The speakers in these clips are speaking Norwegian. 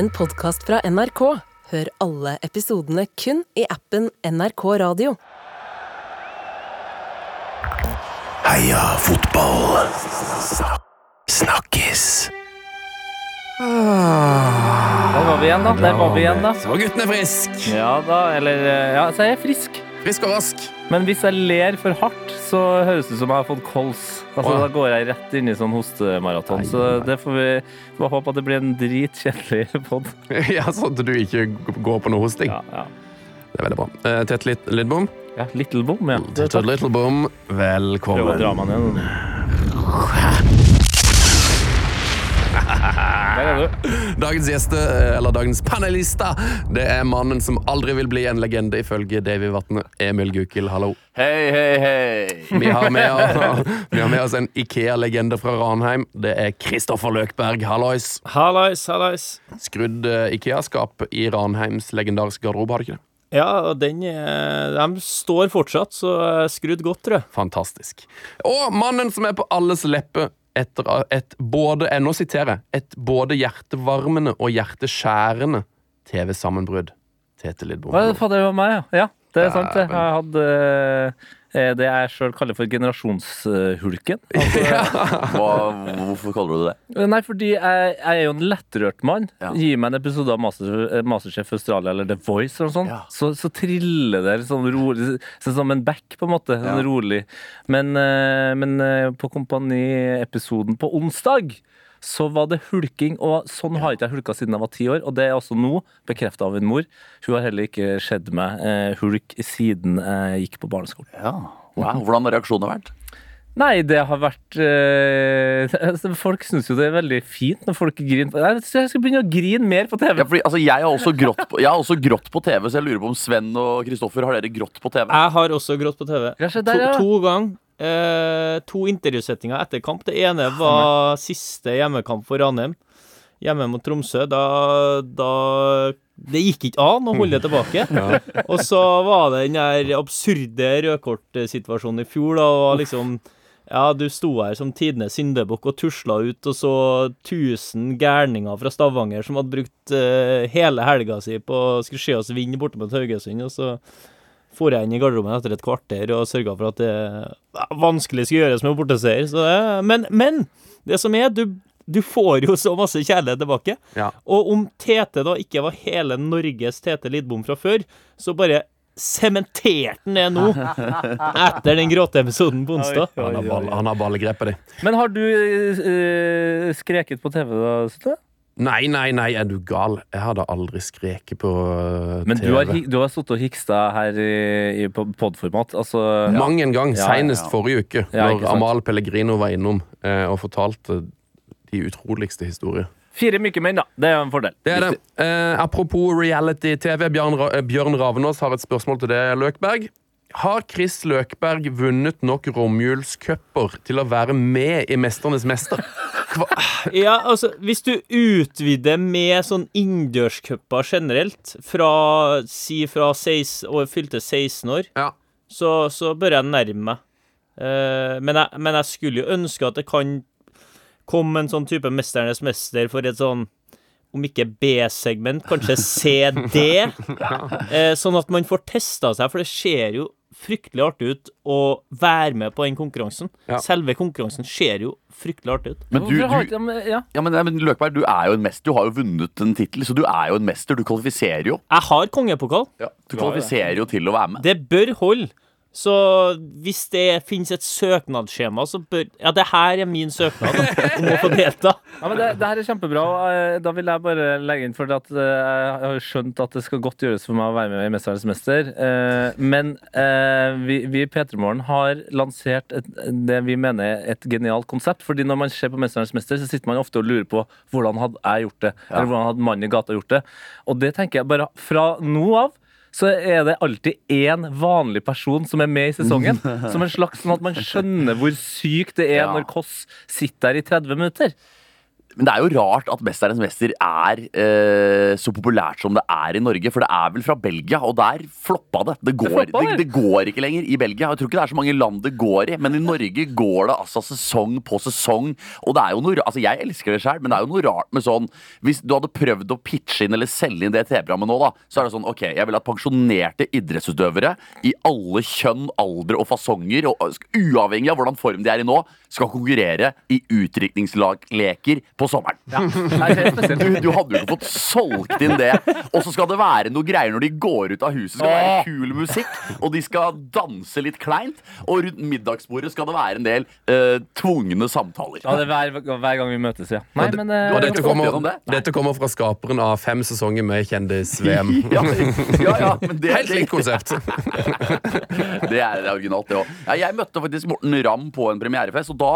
en podkast fra NRK. Hør alle episodene kun i appen NRK Radio. Heia fotball. Snakkes. Der var vi igjen, da. Der var vi igjen, da. Så var gutten er frisk. Ja da, eller Ja, så er jeg frisk. Frisk og rask. Men hvis jeg ler for hardt, så høres det ut som jeg har fått kols. Altså. Da går jeg rett inn i sånn hostemaraton. Så det får vi bare håpe at det blir en dritkjedelig pod. Ja, sånn at du ikke går på noe hosting. Ja, ja. Det er veldig bra. Uh, litt Lit- Lidbom. ja, Little Bom, ja. Tett, little Bom, velkommen. Prøv å dra meg ned. Dagens gjeste, eh, eller dagens panelister, det er mannen som aldri vil bli en legende, ifølge Davy Vatne. Emil Gukild, hallo. Hei, hei, hei. Vi har med oss, vi har med oss en Ikea-legende fra Ranheim. Det er Kristoffer Løkberg, hallois. Hallois, hallois. Skrudd eh, Ikea-skap i Ranheims legendariske garderobe, har du ikke det? Ja, og den De står fortsatt, så eh, skrudd godt, tror jeg. Fantastisk. Og mannen som er på alles leppe etter et både jeg Nå siterer jeg. Et både hjertevarmende og hjerteskjærende TV-sammenbrudd. Tete Lidbom. Hva fader, det var meg, ja. ja. Det er sant, det. Jeg hadde eh, det jeg sjøl kaller for generasjonshulken. Altså, Hva, hvorfor kaller du det det? Nei, fordi jeg, jeg er jo en lettrørt mann. Ja. Gi meg en episode av Master, eh, Masterchef Australia eller The Voice, eller noe sånt, Ja. så, så triller det sånn rolig, sånn som en back, på en måte. Sånn Ja. rolig. Men, eh, men eh, på Kompani-episoden på onsdag så var det hulking, og sånn har ikke jeg hulka siden jeg var ti år. Og det er også nå bekrefta av min mor. Hun har heller ikke sett meg eh, hulk siden jeg gikk på barneskolen. Ja, wow. Hvordan har reaksjonen vært? Nei, det har vært altså, Folk syns jo det er veldig fint når folk griner. Nei, Jeg tror jeg skal begynne å grine mer på TV. Ja, fordi, altså, jeg, har også grått på, jeg har også grått på TV, så jeg lurer på om Sven og Kristoffer har dere grått på TV? Jeg har også grått på TV. Ja, To, to ganger. Eh, to intervjusettinger etter kamp. Det ene var siste hjemmekamp for Ranheim. Hjemme mot Tromsø. Da, da Det gikk ikke an å holde det tilbake. Og så var det den der absurde rødkortsituasjonen i fjor, da. var liksom ja, du sto her som tidenes syndebukk og tusla ut, og så 1000 gærninger fra Stavanger som hadde brukt eh, hele helga si på å skulle se oss vinne borte mot Haugesund, og så for jeg inn i garderoben etter et kvarter og sørga for at det vanskelig skulle gjøres med borteseier. Men, men det som er, du, du får jo så masse kjærlighet tilbake. Ja. Og om Tete da ikke var hele Norges Tete Lidbom fra før, så bare sementerte han det nå, etter den gråteepisoden på onsdag. Han har, ball, han har ballegrepet, det. Men har du eh, skreket på TV, da? Sute? Nei, nei, nei, er du gal? Jeg hadde aldri skreket på TV. Men du har, du har sittet og hiksta her i, i på podformat. Altså, Mang en gang, Ja, senest ja. forrige uke, Ja, når Amahl. Amal Pellegrino var innom eh, og fortalte de utroligste historier. Fire myke menn, da. Det er en fordel. Det er det. Eh, apropos reality-TV, Bjørn, eh, Bjørn Ravenås har et spørsmål til deg, Løkberg. Har Chris Løkberg vunnet nok romjulscuper til å være med i Mesternes mester? Ja, altså, hvis du utvider med sånn innendørscuper generelt, fra si fra 16 og fylte 16 år, Ja. så, så bør jeg nærme meg. Uh, men, jeg, men jeg skulle jo ønske at det kan komme en sånn type Mesternes mester for et sånn om ikke B-segment, kanskje CD. Eh, sånn at man får testa seg, for det skjer jo fryktelig artig ut å være med på den konkurransen. Ja. Selve konkurransen ser jo fryktelig artig ut. Men du, du, ja. ja, men, men Løkberg, du er jo en mester. Du har jo vunnet en tittel, så du er jo en mester. Du kvalifiserer jo. Jeg har kongepokal. Du kvalifiserer jo til å være med. Det bør holde. Så hvis det finnes et søknadsskjema, så bør Ja, det her er min søknad om å få delta. Ja, men det, det her er kjempebra. eh, Da vil jeg bare legge inn for at eh, jeg har skjønt at det skal godt gjøres for meg å være med i Mesternes mester. Eh, Men vi, vi i P3 Morgen har lansert et, det vi mener er et genialt konsept. fordi når man ser på Mesternes mester, så sitter man ofte og lurer på hvordan hadde jeg gjort det. Eller hvordan hadde mannen i gata gjort det. Og det tenker jeg bare fra nå av så er det alltid én vanlig person som er med i sesongen. Som en slags sånn at man skjønner hvor sykt det er Ja. når Kåss sitter der i 30 minutter. Men det er jo rart at 'Mesternes mester' er eh, så populært som det er i Norge. For det er vel fra Belgia, og der floppa det. Det går, det, det. det går ikke lenger i Belgia. Jeg tror ikke det er så mange land det går i, men i Norge går det altså sesong på sesong. Og det er jo noe Altså, jeg elsker det sjøl, men det er jo noe rart med sånn Hvis du hadde prøvd å pitche inn eller selge inn det TV-programmet nå, da, så er det sånn OK, jeg vil at pensjonerte idrettsutøvere i alle kjønn, alder og fasonger, og uavhengig av hvordan form de er i nå, skal konkurrere i utdrikningsleker på sommeren. Nei, det er spesielt. Du, du hadde jo ikke fått solgt inn det. Og så skal det være noe greier når de går ut av huset. Det skal være kul musikk, og de skal danse litt kleint. Og rundt middagsbordet skal det være en del uh, tvungne samtaler. Ja, det er hver, hver gang vi møtes, ja. Nei, men uh, og Dette kommer, det? dette kommer fra skaperen av fem sesonger med Kjendis-VM. Ja, ja, ja, det, Helt likt konsept. Det er originalt, det òg. Ja, jeg møtte faktisk Morten Ramm på en premierefest, og da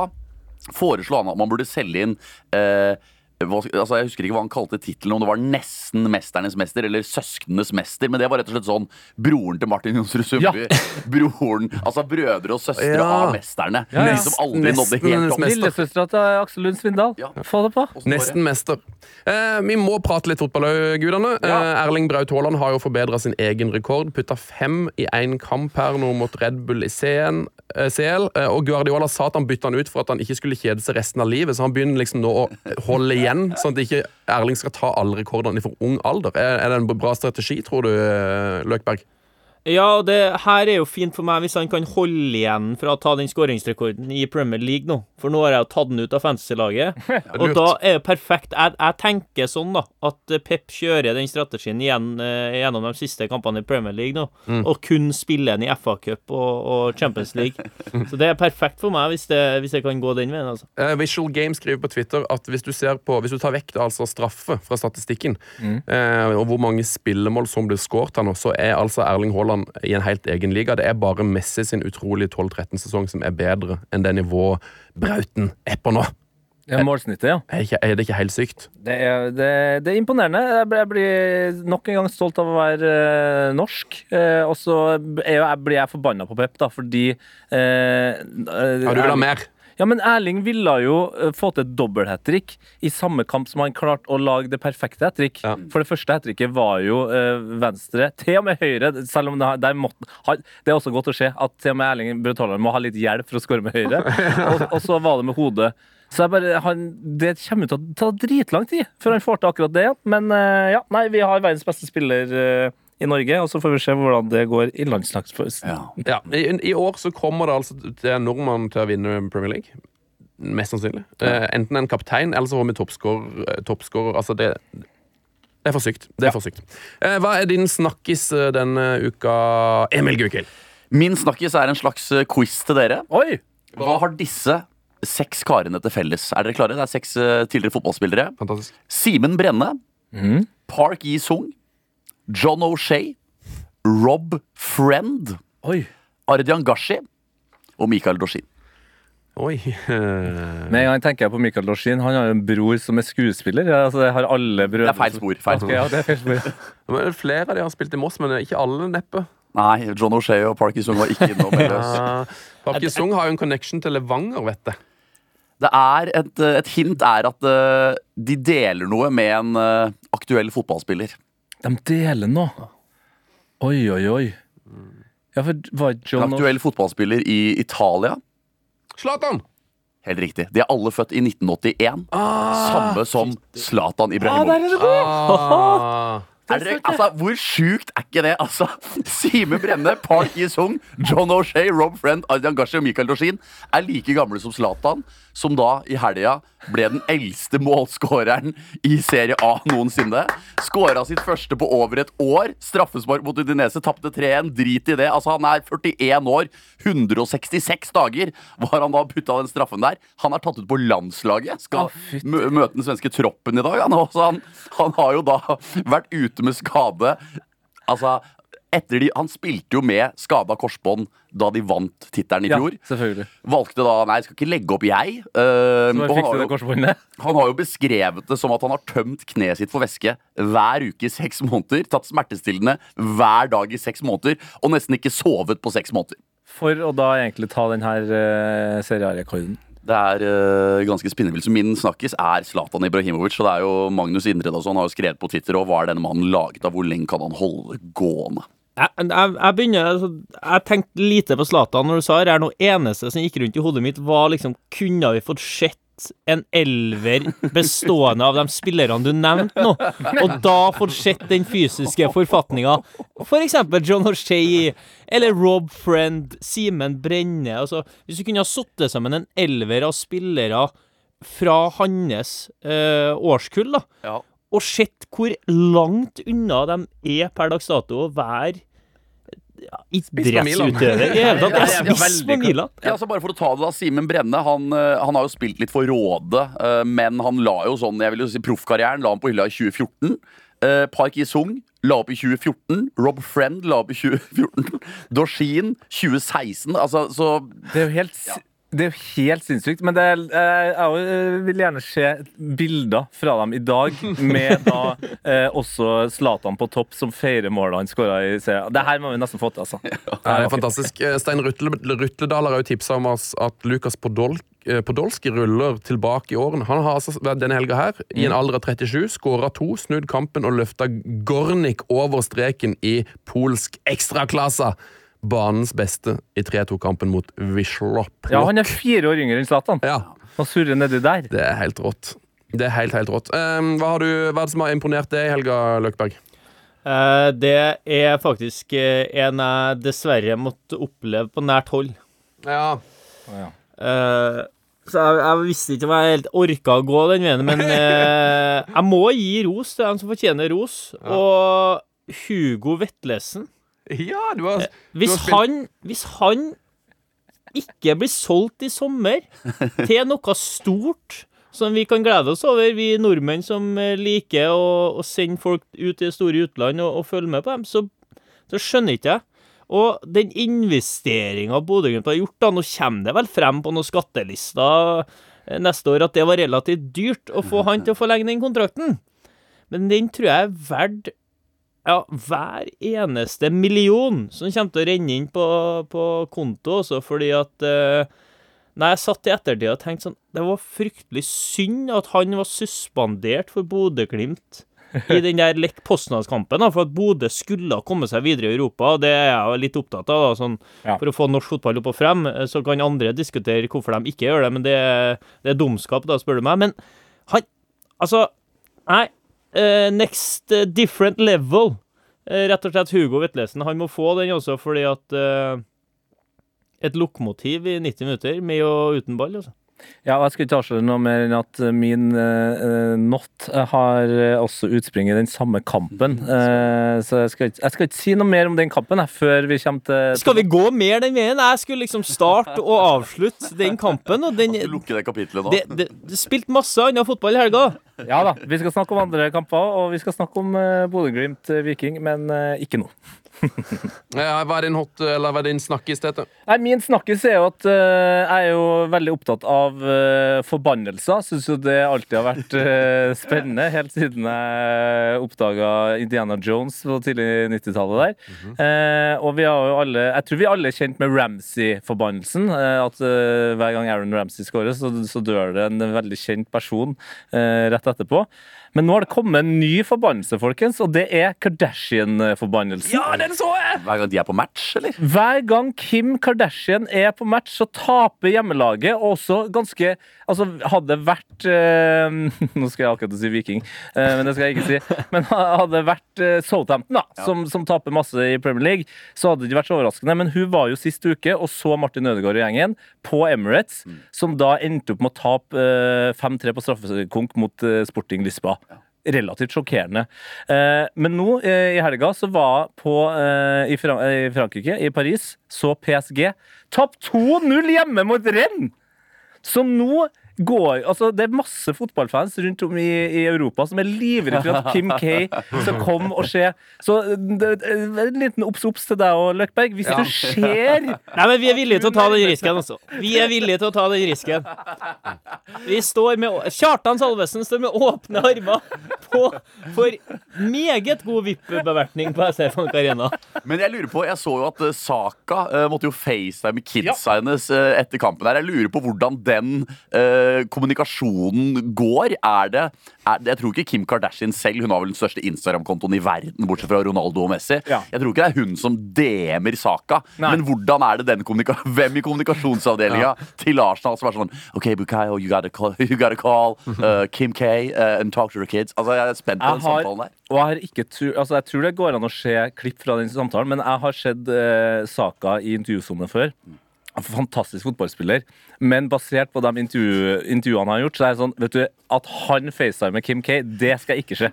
foreslo han at man burde selge inn eh, altså Jeg husker ikke hva han kalte tittelen, om det var nesten 'Mesternes mester' eller 'Søsknenes mester', men det var rett og slett sånn broren til Martin Jonsrud Sundby. Broren, altså brødre og søstre Ja. av mesterne. Ja, ja. Som aldri nådde helt opp. Lillesøstera til Aksel Lund Svindal. Ja. Få det på. Nesten mester. Eh, vi må prate litt fotball òg, gudene. Eh, Erling Braut Haaland har jo forbedra sin egen rekord. Putta fem i én kamp her nå mot Red Bull i CN, eh, CL. Eh, og Guardiola sa at han bytta han ut for at han ikke skulle kjede seg resten av livet, så han begynner liksom nå å holde igjen, sånn at ikke Erling skal ta alle rekordene i for ung alder. Er, er det en bra strategi, tror du, eh, Løkberg? Ja, og det her er jo fint for meg hvis han kan holde igjen fra å ta den skåringsrekorden i Premier League nå. For nå har jeg jo tatt den ut av fantasy-laget. og da er det perfekt. Jeg, jeg tenker sånn, da, at Pep kjører den strategien igjen eh, gjennom de siste kampene i Premier League nå. Og kun spiller den i FA-cup og, og Champions League. Så det er perfekt for meg hvis det, hvis jeg kan gå den veien, altså. Uh, Visual Game skriver på Twitter at hvis du, ser på, hvis du tar vekk altså straffe fra statistikken, eh, og hvor mange spillemål som blir skåret her nå, så er altså Erling Haaland i en helt egen liga. Det er bare Messi sin utrolig 12-13-sesong som er bedre enn det nivået Brauten er på nå. Ja, målsnittet, ja. Er, ikke, er det ikke helt sykt? Det er, det, det er imponerende. Jeg blir, nok en gang stolt av å være eh, norsk. Eh, og så er blir jeg forbanna på Pep, da, fordi eh, Ja, du vil ha mer? Ja, men Erling ville jo eh, få til et dobbelt hat trick i samme kamp som han klarte å lage det perfekte hat trick. Ja. For det første hat tricket var jo eh, venstre, til og med høyre. Selv om det, har- det, måtte, det er også godt å se at til og med Erling Braut Haaland må ha litt hjelp for å skåre med høyre. og, og så var det med hodet. Så bare, han, Det kommer til å ta dritlang tid før han får til akkurat det. Men eh, ja, nei, vi har verdens beste spiller i Norge, og så får vi se hvordan det går i landslagsfølelsen. Ja. Ja, i, I år så kommer det altså til nordmann til å vinne Premier League. Mest sannsynlig. Eh, enten en kaptein, eller så får vi toppskårer. eh. Altså, det det er for sykt. Det er for sykt. Eh, hva er din snakkis denne uka, Emil Gukild? Min snakkis er en slags quiz til dere. Oi! Hva har disse seks karene til felles? Er dere klare? Det er seks tidligere fotballspillere. Fantastisk. Simen Brenne, Park Yi-sung, John O'Shay, Rob Friend, Oi. Ardian Gashi og Mikael Doshin. Oi. Med en gang tenker jeg på Michael Dorsin. Han har jo en bror som er skuespiller. Ja, altså, jeg har alle brødre Det er feil spor. Feil spor. ja, det er feil spor. men flere av de har spilt i Moss, men ikke alle, neppe. Nei, John O'Shay og Park Yi-sung var ikke innom. ja. Parky Park Sung har jo en connection til Levanger, vet jeg. Det er et, et hint er at eh, de deler noe med en eh, aktuell fotballspiller. De deler nå. Oi, oi, oi. Ja, for var ikke John aktuell fotballspiller i Italia. Zlatan! Helt riktig. De er alle født i 1981. Samme som Zlatan Ibrahimovic. Ah, Er dere, altså, hvor sjukt er ikke det? Altså, Simen Brenne, Park Yi-sung, John O'Shay, Rob Friend, Ardian Gashi og Michael Doshin er like gamle som Zlatan, som da i helga ble den eldste målskåreren i Serie A noensinne. Skåra sitt første på over et år. Straffespark mot Udinese, tapte 3-1. Drit i det. Altså, han er 41 år. 166 dager var han da putta den straffen der. Han er tatt ut på landslaget. Skal møte den svenske troppen i dag. Han, han, han har jo da vært ute med skade. Altså, de, han spilte jo med skada korsbånd da de vant tittelen i Ja, selvfølgelig. Valgte da Nei, skal ikke legge opp, jeg. Uh, han, har jo, han har jo beskrevet det som at han har tømt kneet sitt for væske hver uke i seks måneder. Tatt smertestillende hver dag i seks måneder, og nesten ikke sovet på seks måneder. For å da egentlig ta den her uh, serierekorden. Det er uh, ganske spinnevilt. Min snakkis er Zlatan Ibrahimovic. Så det er jo Magnus Indred og sånn har jo skrevet på Twitter og hva er denne mannen laget av? Hvor lenge kan han holde det gående? Jeg, jeg, jeg begynner altså, Jeg tenkte lite på Zlatan når du sa det. er noe eneste som gikk rundt i hodet mitt, var liksom Kunne vi fått sett en elver bestående av de spillerne du nevnte nå, og da får sett den fysiske forfatninga? For eksempel John O'Shay eller Rob Friend, Simen Brenne. Altså, hvis du kunne ha satt sammen en elver av spillere fra hans eh, årskull, da, Ja. og sett hvor langt unna de er per dags dato å være ja, idrettsutøver i hele tatt. Ja, ja, ja, spiss på. Milan. Ja, så bare for å ta det da, Simen Brenne han, eh, han har jo spilt litt for Råde, eh, men han la jo sånn, jeg vil jo si proffkarrieren la han på hylla i 2014. Eh, Park Yi-sung la opp i 2014. Rob Friend la opp i 2014. Dorsin 2016. Altså, så Det er jo helt, s- det er jo helt sinnssykt. Men det er, eh, jeg vil gjerne se bilder fra dem i dag, med da eh, også Zlatan på topp, som feirer målet han skåra i serien. Det her må vi nesten få til, altså. Det er fantastisk. Eh, Stein Rutle, Rutledal har jo tipsa om oss at Lukas Podol, eh, Podolski ruller tilbake i årene. Han har altså denne helga her, i en alder av 37, skåra to, snudd kampen og løfta Gornik over streken i polsk ekstraklasse. Banens beste i 3-2-kampen mot Wislop. Ja, han er fire år yngre enn Zlatan. Ja, Og surrer nedi der. det er helt rått. Det er helt, helt rått. Um, hva, har du, hva er det som har imponert deg i helga, Løkberg? Eh, det er faktisk eh, en jeg dessverre måtte oppleve på nært hold. Ja. Eh, så jeg, jeg visste ikke om jeg helt orka å gå den veien, men eh, jeg må gi ros til dem som fortjener ros. Og Hugo Vetlesen ja, du har Hvis har spilt- han, hvis han ikke blir solgt i sommer til noe stort som vi kan glede oss over, vi nordmenn som eh, liker å, å sende folk ut i det store utland og, og følge med på dem, så, så skjønner ikke jeg. Og den investeringa Bodø-Glimt har gjort, da, nå kommer det vel frem på noen skattelister eh, neste år at det var relativt dyrt å få han til å forlenge den kontrakten. Men den tror jeg er verdt ja, hver eneste million som kommer til å renne inn på, på konto også, fordi at eh, Nei, jeg satt i ettertid og tenkte sånn Det var fryktelig synd at han var suspendert for Bodø-Glimt i den der Lech Poznan-kampen, for at Bodø skulle ha kommet seg videre i Europa, det er jeg jo litt opptatt av, da, sånn, Ja. for å få norsk fotball opp og frem. eh, Så kan andre diskutere hvorfor de ikke gjør det, men det, det er dumskap, da, spør du meg. Men han Altså, nei. Eh, next eh, different level. Eh, rett og slett Hugo Vetlesen. Han må få den også, fordi at Et lokomotiv i 90 minutter, med og uten ball, altså. Ja, og Jeg skal ikke avsløre noe mer enn at eh, min uh, not eh, har eh, også utspring i den samme kampen. Uh, så jeg skal, ikke, jeg skal ikke si noe mer om den kampen jeg, før vi kommer til Skal vi gå mer den veien? Jeg skulle liksom starte og avslutte den kampen, og den lukke det kapitlet nå? det, det, det spilte masse annen fotball i helga. Ja da, vi skal snakke om andre kamper, og vi skal snakke om uh, Bodø-Glimt-Viking, men uh, ikke nå. Hva er din hot, eller hva er din snakkis, Tete? Nei, Min snakkis er jo at uh, jeg er jo veldig opptatt av uh, forbannelser. Syns jo det alltid har vært uh, spennende, helt siden jeg oppdaga Indiana Jones på tidlig 90-tallet der. Eh, og vi har jo alle Jeg tror vi alle er kjent med Ramsey-forbannelsen. eh, at hver gang Aaron Ramsey skårer, så, så dør det en veldig kjent person rett etterpå. Men nå har det kommet en ny forbannelse, folkens, og det er Kardashian-forbannelsen. Ja, den så jeg! Hver gang de er på match, eller? Hver gang Kim Kardashian er på match, så taper hjemmelaget. Og også ganske Altså, hadde det vært eh, Nå skal jeg akkurat si Viking, eh, men det skal jeg ikke si. Men hadde det vært eh, Southampton, da, som, som taper masse i Premier League, så hadde det ikke vært så overraskende. Men hun var jo sist uke og så Martin Ødegaard og gjengen på Emirates, som da endte opp med å tape eh, 5-3 på straffekonk mot eh, Sporting Lisboa relativt sjokkerende. Eh, men nå eh, i helga så var på eh, i, Fran i Frankrike, i Paris, så PSG tapt 2-0 hjemme mot Rennes! Så nå går Altså, det er masse fotballfans rundt om i, i Europa som er livredde for at Kim K skal komme og se. Så det, det, en liten obs-obs til deg og Løkberg. Hvis Ja. du ser Nei, men vi er villige til å ta den risken, altså. Vi er villige til å ta den risken. Vi står med Kjartan Salvesen står med åpne armer på for meget god VIP-bevertning på Bank Arena. Men jeg lurer på, jeg så jo at eh, Saka eh, måtte jo facetime kidsa hennes eh, etter kampen her. Jeg lurer på hvordan den eh, kommunikasjonen går. Er det, er det Jeg tror ikke Kim Kardashian selv, hun har vel den største Instagram-kontoen i verden, bortsett fra Ronaldo og Messi. Ja. Jeg tror ikke det er hun som DM-er Saka. Nei. Men hvordan er det den hvem i kommunikasjonsavdelinga til Arsenal som er sånn OK, Bukayo, you gotta call, you gotta call uh, Kim K uh, and talk to the kids. Altså, Jeg er spent på Jeg den har, samtalen der. og jeg, har ikke tru, altså jeg tror det går an å se klipp fra den samtalen, men jeg har sett uh, Saka i intervjusone før. Fantastisk fotballspiller. Men basert på de intervju, intervjuene han har gjort, så er det sånn vet du, at han facetimer Kim K, det skal ikke skje.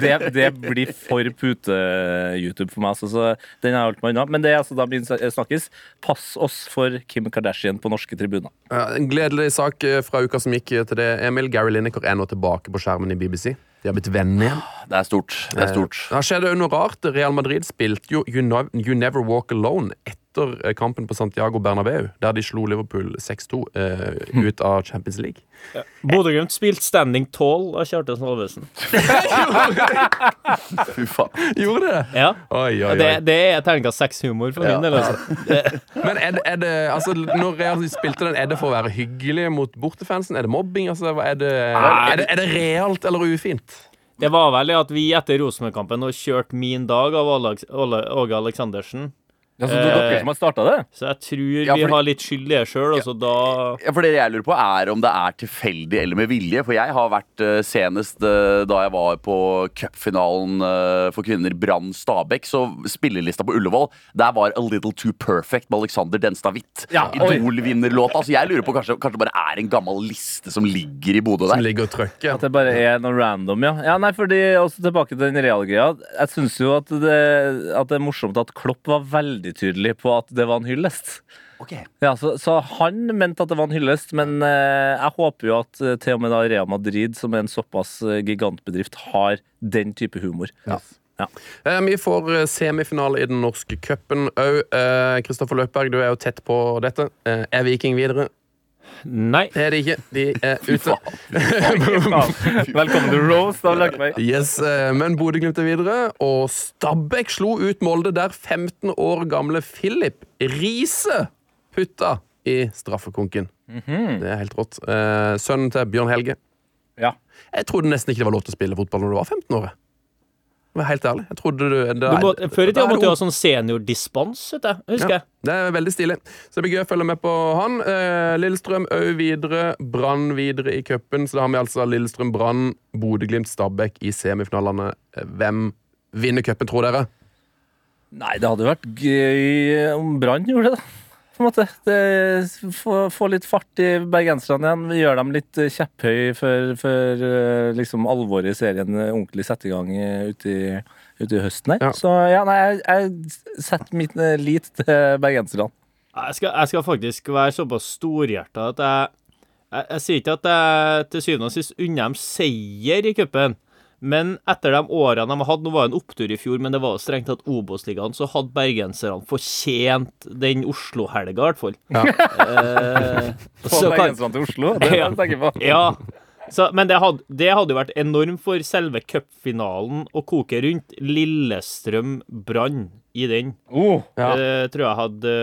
Det, det blir for pute-YouTube for meg. Altså, så den har jeg holdt meg unna. Men det er altså da min snakkes. Pass oss for Kim Kardashian på norske tribuner. Ja, En gledelig sak eh, fra uka som gikk til det. Emil Gary Lineker er nå tilbake på skjermen i BBC. De har blitt venner igjen. Det er stort. Det er stort. Det har skjedd noe rart. Real Madrid spilte jo you Never Walk Alone etter eh, kampen på Santiago Bernabeu, der de slo Liverpool 6-2 eh, ut av Champions League. Bodø-Glimt spilte standing tall av Kjartan Salvesen. Fy faen. Gjorde det? Ja. Oi, oi, oi. Det, det er terningkast seks-humor for min del. Altså. Men er det, er det altså, Når Real spilte den, er det for å være hyggelig mot bortefansen? Er det mobbing? Altså, er, det, er, det, er det realt eller ufint? Det var vel at vi etter Rosenborg-kampen og kjørte min dag av Åge Aleksandersen. Ja, så det er dere som har starta det? Så jeg tror Ja, vi har litt skyld i det sjøl. Altså, da Ja, for Det jeg lurer på, er om det er tilfeldig eller med vilje. For jeg har vært uh, senest uh, da jeg var på cupfinalen uh, for kvinner Brann Stabæk, så spillelista på Ullevål, der var A Little Too Perfect med Alexander Denstad Hvitt. Ja. Idol-vinnerlåta. Så jeg lurer på kanskje, kanskje det bare er en gammel liste som ligger i Bodø Som ligger og trøkker? At det bare er noe random, ja. ja nei, fordi også Tilbake til den realgreia. Jeg syns jo at det, at det er morsomt at Klopp var veldig tydelig på at det var en hyllest. Okay. Ja, så, så han mente at det var en hyllest, men eh, jeg håper jo at eh, til og med da Real Madrid, som er en såpass eh, gigantbedrift, har den type humor. Eh, vi får semifinale i den norske cupen òg. Kristoffer Løpberg, du er jo tett på dette. Er Viking videre? Nei. Det er de ikke. De er ute. Velkommen til Rose av meg. Yes, eh, Men Bodø-Glimt er videre, og Stabæk slo ut Molde, der 15 år gamle Philip Riise putta i straffekonken. Det er helt rått. Eh, Sønnen til Bjørn Helge. Ja. Jeg trodde nesten ikke det var lov til å spille fotball når du var 15 år. Helt ærlig. Jeg trodde du, det, Du må, før i tida måtte du ha sånn seniordispens, vet. Husker Ja, jeg. det er veldig stilig. Så det blir gøy å følge med på han. Eh, Lillestrøm òg videre. Brann videre i cupen. Så da har vi altså Lillestrøm, Brann, Bodø-Glimt, Stabæk i semifinalene. Hvem vinner cupen, tror dere? Nei, det hadde vært gøy om Brann gjorde det, da. På en måte. Det, få, få litt fart i bergenserne igjen. Gjør dem litt eh, kjepphøy før, før eh, liksom alvoret i serien eh, ordentlig setter i gang ute i, ute i høsten her. Ja. Så ja, nei, jeg, jeg setter mitt lit til bergenserne. Jeg skal, jeg skal faktisk være såpass storhjerta at jeg, jeg Jeg sier ikke at jeg til syvende og sist unner dem seier i cupen, men etter de årene de har hatt Nå var det en opptur i fjor, men det var jo strengt tatt Obos-ligaen, så hadde bergenserne fortjent den Oslo-helga, i hvert fall. Eh, Få så bergenserne til Oslo, det er det jeg tenker på. ja. Så, men det hadde, det hadde vært enormt for selve cupfinalen å koke rundt Lillestrøm-Brann i den. Oh, Ja. Det tror jeg hadde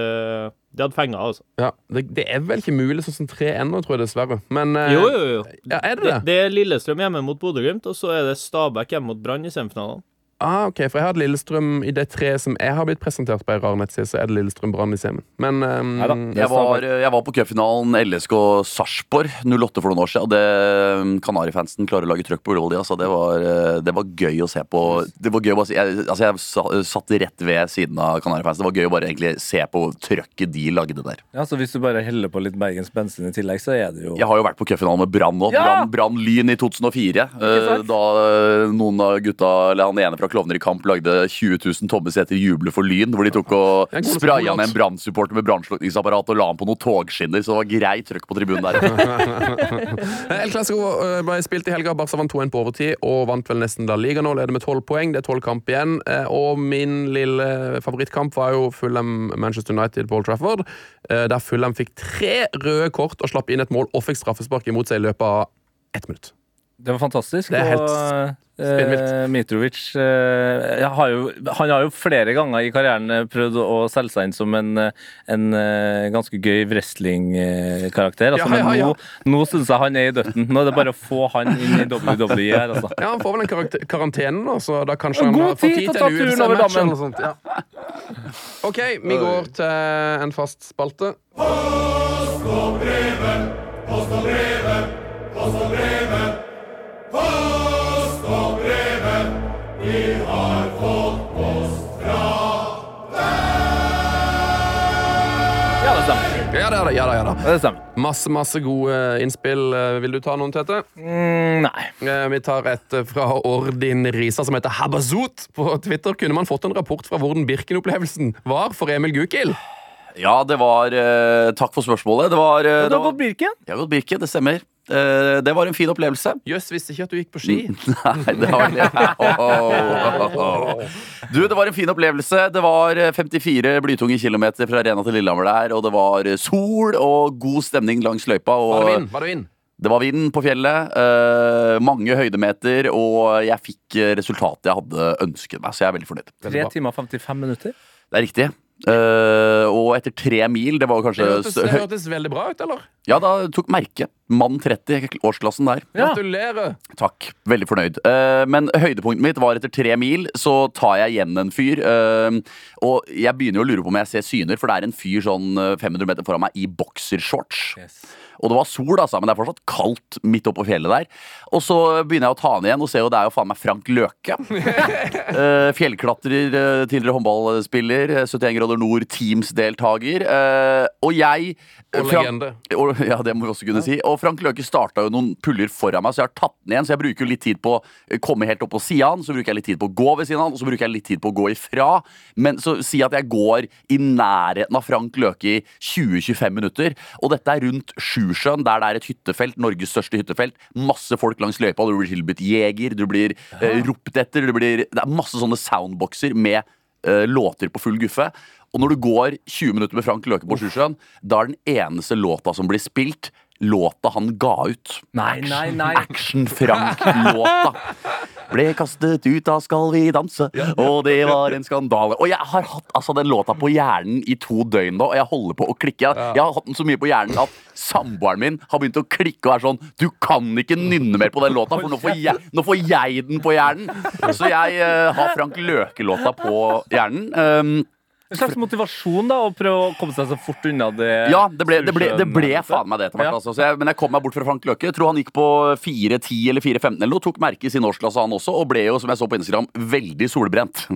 Det hadde fenga, altså. Ja, det, det er vel ikke mulig sånn som tre ennå, tror jeg dessverre. Men eh, Jo, jo, jo. Ja, er det Det, det? er Lillestrøm hjemme mot Bodø-Glimt, og så er det Stabæk hjemme mot Brann i semifinalene. Ah, ok, For jeg hadde Lillestrøm i det tre som jeg har blitt presentert på ei rar nettside, så er det Lillestrøm Brann i semen. Men um, Neida. Jeg var, jeg var på cupfinalen LSK Sarpsborg 08 for noen år siden. Og det Kanarifansen klarer å lage trøkk på Ullevål. Altså, det, var, eh, det var gøy å se på. Det var gøy å bare jeg, altså, jeg satt rett ved siden av Kanarifansen. Det var gøy å bare egentlig se på trøkket de lagde der. Ja, så hvis du bare heller på litt Bergens bensin i tillegg, så er det jo Jeg har jo vært på cupfinalen med Brann nå. Ja! Brann- Lyn i 2004. Uh. Da eh, noen av gutta, eller han ene fra fra Klovner i kamp lagde 20 000 tomme seter juble for Lyn. Hvor de tok og spraya ned en brannsupporter med brannslukningsapparat og la han på noen togskinner. Så det var greit trøkk på tribunen der. El Clasico eh, ble spilt i helga. Barca vant 2-1 på overtid og vant vel nesten La Liga nå. Leder med 12 poeng. Det er 12 kamp igjen. Eh, Og min lille favorittkamp var jo Fulham Manchester United på Old Trafford. eh, Der Fulham fikk tre røde kort og slapp inn et mål og fikk straffespark imot seg i løpet av ett minutt. Det var fantastisk. Det er helt og eh. Mitrovic uh, har jo, Han har jo flere ganger i karrieren prøvd å selge seg inn som en, en uh, ganske gøy wrestlingkarakter. Altså, Ja, ja, ja. Men nå, nå syns jeg han er i døtten. Nå er det bare å få han inn i WWE her, altså. Ja, Han får vel en karantene, da, så da kanskje han God har fått tid til å ta en turen over dammen. sånt. Ja. OK, vi går til en fast spalte. Ja, det stemmer. Ja da, ja da, ja da. Det stemmer. Masse, masse gode innspill. Eh, Vil du ta noen, Tete? Mm, nei. Eh, Vi tar et eh, fra Ordin Risa som heter Habazoot. på Twitter. Kunne man fått en rapport fra hvordan Birken-opplevelsen var for Emil Gukild? Ja, det var eh, Takk for spørsmålet. Det var, eh, Du det har var gått Birken? Jeg har gått Birken, det stemmer. Eh, det var en fin opplevelse. Jøss, visste ikke at du gikk på ski. Nei, det var Du, det var en fin opplevelse. Det var eh, 54 blytunge kilometer fra Rena til Lillehammer der, og det var eh, sol og god stemning langs løypa. Var det Og vind? Var det vind? det var vind på fjellet, eh, mange høydemeter, og jeg fikk eh, resultatet jeg hadde ønsket meg, så jeg er veldig fornøyd. 3 timer og 55 minutter. Det er riktig. Eh, og etter tre mil, det var kanskje hørtes, det hørtes veldig bra ut, eller? Ja, da tok merke. Mann 30, årsklassen der. Ja. Gratulerer. Takk. Veldig fornøyd. Uh, men høydepunktet mitt var etter tre mil, så tar jeg igjen en fyr. Uh, og jeg begynner jo å lure på om jeg ser syner, for det er en fyr sånn eh, 500 meter foran meg i boksershorts. Og det var sol, altså, men det er fortsatt kaldt midt oppå fjellet der. Og så begynner jeg å ta den igjen og ser jo det er jo faen meg Frank Løke. Eh, fjellklatrer, eh, tidligere håndballspiller, eh, 71 grader nord, Teams-deltaker. Eh, og jeg Og Frank- legende. og, ja, det må vi også kunne si. Og Frank Løke starta jo noen puller foran meg, så jeg har tatt den igjen. Så jeg bruker jo litt tid på å komme helt opp på sida han, så bruker jeg litt tid på å gå ved siden av han, og så bruker jeg litt tid på å gå ifra. Men så si at jeg går i nærheten av Frank Løke i 20-25 minutter. Og dette er rundt Sjusjøen, der det er et hyttefelt, Norges største hyttefelt. Masse folk langs løypa, du blir tilbudt jeger, du blir eh, ropt etter, blir Det er masse sånne soundboxer med eh, låter på full guffe. Og når du går 20 minutter med Frank Løke på Sjusjøen, da er den eneste låta som blir spilt, låta han ga ut. Nei, nei, nei. Action-Frank-låta. Ble kastet ut av Skal vi danse, og det var en skandale. Og jeg har hatt altså, den låta på hjernen i to døgn nå, og jeg holder på å klikke. Jeg, har hatt den så mye på hjernen at samboeren min har begynt å klikke og er sånn Du kan ikke nynne mer på den låta, for nå får jeg, nå får jeg den på hjernen. Så jeg uh, har Frank Løke-låta på hjernen. Um, En slags motivasjon da, å prøve å komme seg så fort unna det Ja, det ble, det ble, det ble faen meg det etter hvert. Ja. Altså. Så jeg, men jeg kom meg bort fra Frank Løkke. Jeg tror han gikk på 4.10 eller 4.15 eller noe. Tok merke i sin årsklasse, han også, og ble jo, som jeg så på Instagram, veldig solbrent.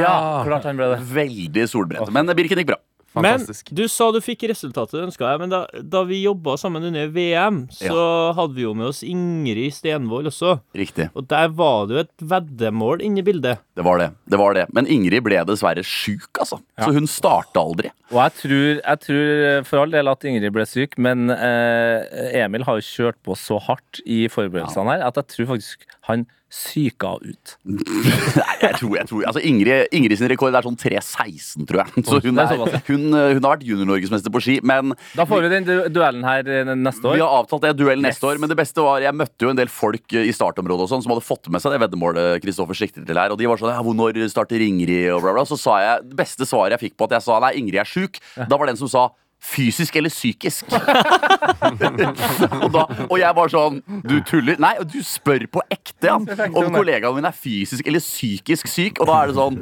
Ja, klart han ble det. Veldig solbrent. Men Birken gikk bra. Fantastisk. Men du sa du fikk resultatet du ønska deg, men da, da vi jobba sammen under VM, så hadde vi jo med oss Ingrid Stenvold også. Riktig. Og der var det jo et veddemål inne i bildet. Det var det. det var det. Men Ingrid ble dessverre sjuk, altså. Så hun starta aldri. Og jeg tror, jeg tror for all del at Ingrid ble syk, men eh, Emil har jo kjørt på så hardt i forberedelsene her at jeg tror faktisk han syka ut. Nei, jeg tror, jeg tror altså Ingrid, Ingrid sin rekord er sånn 3.16, tror jeg. Så hun, er såpass, ja. hun, hun har vært junior-norgesmester på ski, men Da får vi den duellen her neste år. Vi har avtalt det duell neste Yes. år, men det beste var Jeg møtte jo en del folk eh, i startområdet og sånn som hadde fått med seg det veddemålet Kristoffer sikter til her. Og de var sånn ja, når starter Ingrid? Og bla, bla. Så sa jeg Det beste svaret jeg fikk på at jeg sa nei, Ingrid er sjuk, da var den som sa Fysisk eller psykisk? og, da, og jeg var sånn Du tuller? Nei, du spør på ekte ja, om kollegaen min er fysisk eller psykisk syk. Og da er det sånn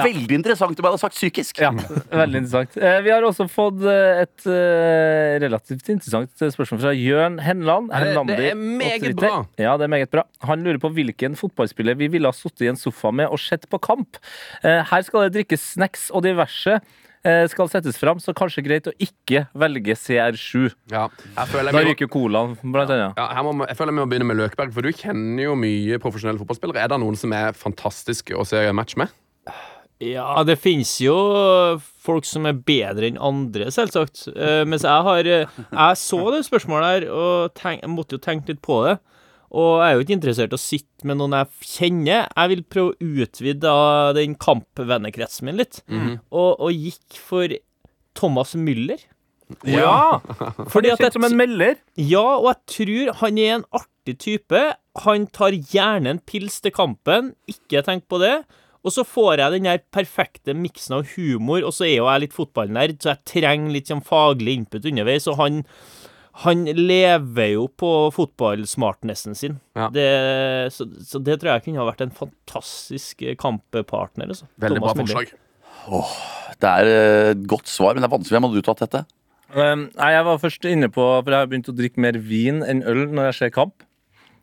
Veldig interessant om jeg hadde sagt psykisk. Ja, veldig interessant. Eh, Vi har også fått eh, et eh, relativt interessant spørsmål fra Jørn Henland. det- det er meget bra. Ja, det er meget bra. Han lurer på hvilken fotballspiller vi ville ha sittet i en sofa med og sett på kamp. Eh, Her skal det drikkes snacks og diverse. Eh, skal settes fram, så kanskje greit å ikke velge CR7. Ja, Da jeg ryker colaen, blant annet. ja, her må, jeg føler vi må begynne med Løkberg, for du kjenner jo mye profesjonelle fotballspillere. Er det noen som er fantastiske å se match med? Ja, det finnes jo folk som er bedre enn andre, selvsagt. Uh, mens jeg har eh, Jeg så det spørsmålet her, og tenk, måtte jo tenke litt på det. Og jeg er jo ikke interessert i å sitte med noen jeg kjenner. Jeg vil prøve å utvide den kampvennekretsen min litt, og, og gikk for Thomas Müller. Ja! Fordi at jeg, som en melder. ja, og jeg tror han er en artig type. Han tar gjerne en pils til kampen, ikke tenk på det. Og så får jeg den der perfekte miksen av humor, og så er jo jeg litt fotballnerd, så jeg trenger litt sånn faglig input underveis, og han han lever jo på fotballsmartnessen sin. Ja. Det, så, så det tror jeg kunne ha vært en fantastisk kamppartner. Altså. Veldig bra forslag. Åh, det er eh, et godt svar, men det er vanskelig. Hvem hadde du tatt dette? Um, nei, jeg var først inne på For jeg har begynt å drikke mer vin enn øl når jeg ser kamp.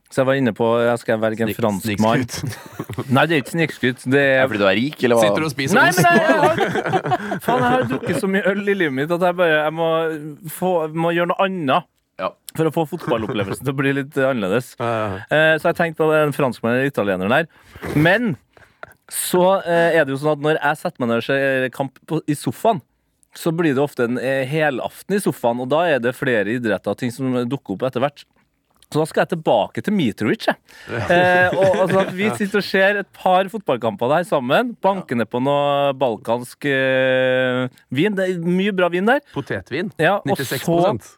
Så jeg var inne på jeg Skal velge en fransk mann. Nei, det er ikke snikskutt. Det Er er fordi du er rik, eller hva? Sitter du og spiser Nei, ost? men jeg, jeg har Faen, jeg har drukket så mye øl i livet mitt at jeg bare Jeg må, få, må gjøre noe annet. Ja. For å få fotballopplevelsen til å bli litt eh, annerledes. Ja, Eh, så jeg tenkte på en franskmann eller italieneren der. Men så eh, er det jo sånn at når jeg setter meg ned og ser kamp på, i sofaen, så blir det ofte en eh, helaften i sofaen, og da er det flere idretter og ting som dukker opp etter hvert. Så da skal jeg tilbake til Mitrovic. Jeg. Eh, og altså, Vi sitter og ser et par fotballkamper der sammen. Bankende på noe balkansk eh, vin. Det er mye bra vin der. Potetvin. Ja, og 96 så eh, sk-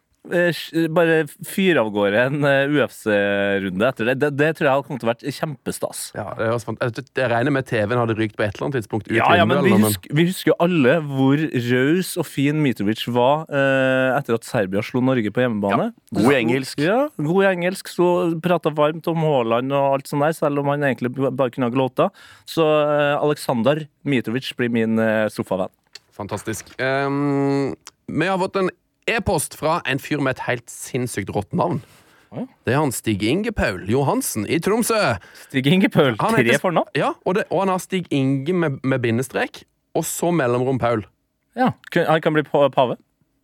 bare fyre av gårde en eh, UFC-runde etter det. det. Det tror jeg hadde kommet til å vært kjempestas. Ja, det var jeg, jeg regner med TV-en hadde rykt på et eller annet tidspunkt. Ja, ja, men vi husker, vi husker jo alle hvor raus og fin Mitrovic var eh, etter at Serbia slo Norge på hjemmebane. Ja, God i engelsk. Ja, god i engelsk. Så prata varmt om Haaland og alt sånt der, selv om han egentlig bare kunne ha glåta. Så eh, Aleksandr Mitrovic blir min eh, sofavenn. Fantastisk. Um, vi har fått en e-post fra en fyr med et helt sinnssykt rått navn. Det er han Stig Inge Paul Johansen i Tromsø. Stig Inge Paul, Han tre heter- fornavn? Ja, og, det, og han har Stig Inge med, med bindestrek, og så mellomrom Paul. Ja, Han kan bli pave.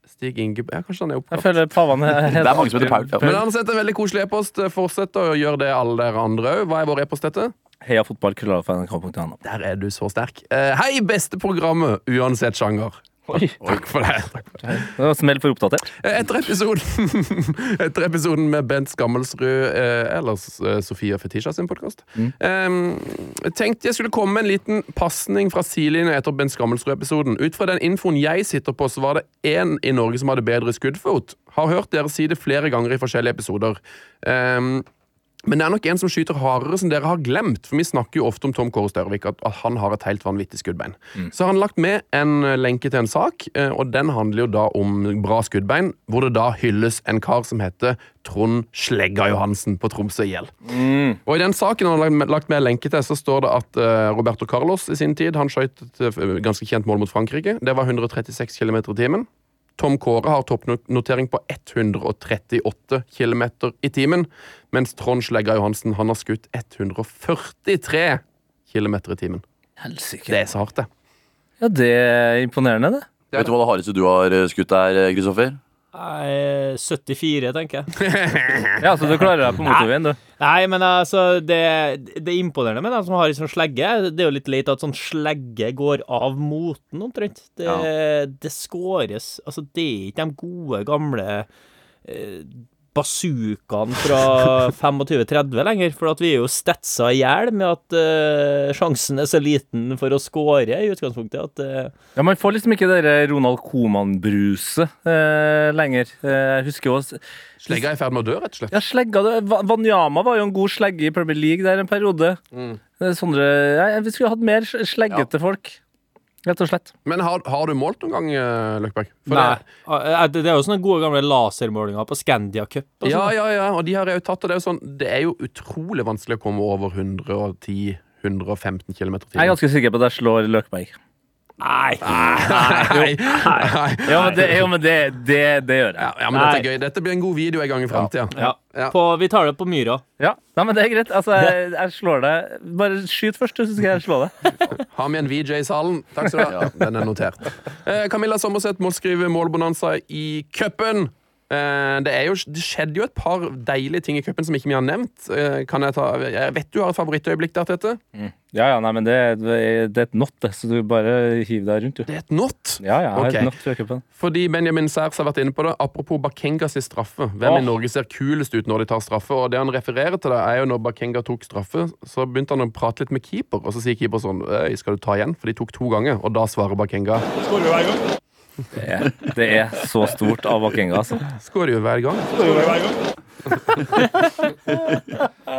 Stig Inge Ja, kanskje han er Jeg føler pavene er Det er mange som heter Paul. Ja. Men han har sendt en veldig koselig e-post. Fortsett å gjøre det alle dere andre òg. Hva er vår e-post dette? Heia fotball, krøllalfa.nrk.no. Der er du så sterk. Eh, hei, beste programmet, uansett sjanger. Oi. Takk for det. Det var Smell for oppdatert. Eh, Etter episoden, etter episoden med Bent Skammelsrud, eh, eller eh, Sofia Fetisha sin podkast, eh, tenkte jeg skulle komme med en liten pasning fra sidelinja etter Bent Skammelsrud-episoden. Ut fra den infoen jeg sitter på, så var det én i Norge som hadde bedre skuddfot. Har hørt dere si det flere ganger i forskjellige episoder. Eh, men det er nok en som skyter hardere, som dere har glemt. For vi snakker jo ofte om Tom Kåre Størvik, at, at han har et helt vanvittig skuddbein. Så har han lagt med en eh, lenke til en sak, eh, og den handler jo da om bra skuddbein, hvor det da hylles en kar som heter Trond Slegga Johansen på Tromsø IL. Og i den saken han har lagt med- en lenke til, så står det at eh, Roberto Carlos i sin tid han skøyt et ganske kjent mål mot Frankrike. Det var 136 km i timen. Tom Kåre har toppnotering på 138 km i timen, mens Trond Slegga Johansen han har skutt 143 km i timen. Helsike. Det er så hardt, det. Ja, det er imponerende, det. Vet du hva det hardeste du har eh, skutt der, eh, Kristoffer? Nei, 74, tenker jeg. Ja, Så du klarer deg på motorveien, du. Nei, men altså, det, det er imponerende med dem som har sånn slegge. Det er jo litt leit at sånn slegge går av moten, omtrent. Det, det skåres Altså, det er ikke de gode, gamle eh, bazookaen fra 25-30 lenger. For at vi er jo stetsa i hjel med at uh, sjansen er så liten for å skåre i utgangspunktet at uh, Ja, Man får liksom ikke det Ronald Coman-bruset uh, lenger. Eh, Jeg husker jo Slegga er i ferd med å dø, rett og slett. Ja, slegga det. Wanyama var jo en god slegge i Premier League der en periode. Mm. Sondre ja, Vi skulle hatt mer sleggete sleggete folk. Rett og slett. Men har, har du målt noen gang, eh, Løkberg? For Nei. det- Eh, Det, det er jo sånne gode gamle lasermålinger på Scandia Cup. Og Ja, sånn. ja, ja, og de har jeg jo tatt, og det er jo sånn Det er jo utrolig vanskelig å komme over 110-115 km i Jeg er ganske sikker på at jeg slår Løkberg. Nei. Nei. Nei. Ja, men det, jo, men det, det, det gjør jeg. ja, men dette er gøy. Dette blir en god video en gang i framtida. Ja. Ja. På, vi tar det på Myra. Ja, Nei, men det er greit. Altså, jeg, jeg slår deg. Bare skyt først, så skal jeg slå deg. Ha med en VJ i salen? Takk skal du ha. Den er notert. Eh, Camilla Sommerseth må skrive målbonanza i cupen. Eh, det, er jo, det skjedde jo et par deilige ting i cupen som ikke vi har nevnt. Eh, kan jeg, ta, jeg vet du har et favorittøyeblikk der, Tete. Ja, ja, nei, men det, det er et not, det, så du bare hiv deg rundt, du. Det er et not. Ja, ja, okay. et not fra cupen. Fordi Benjamin Særs har vært inne på det. Apropos Bakengas straffe. Hvem oh. i Norge ser kulest ut når de tar straffe? Og det han refererer til, det er jo når Bakenga tok straffe, så begynte han å prate litt med keeper, og så sier keeper sånn «Øy, Skal du ta igjen? For de tok to ganger, og da svarer Bakenga Det er, det er så stort av Bakenga, altså. Skårer jo hver gang.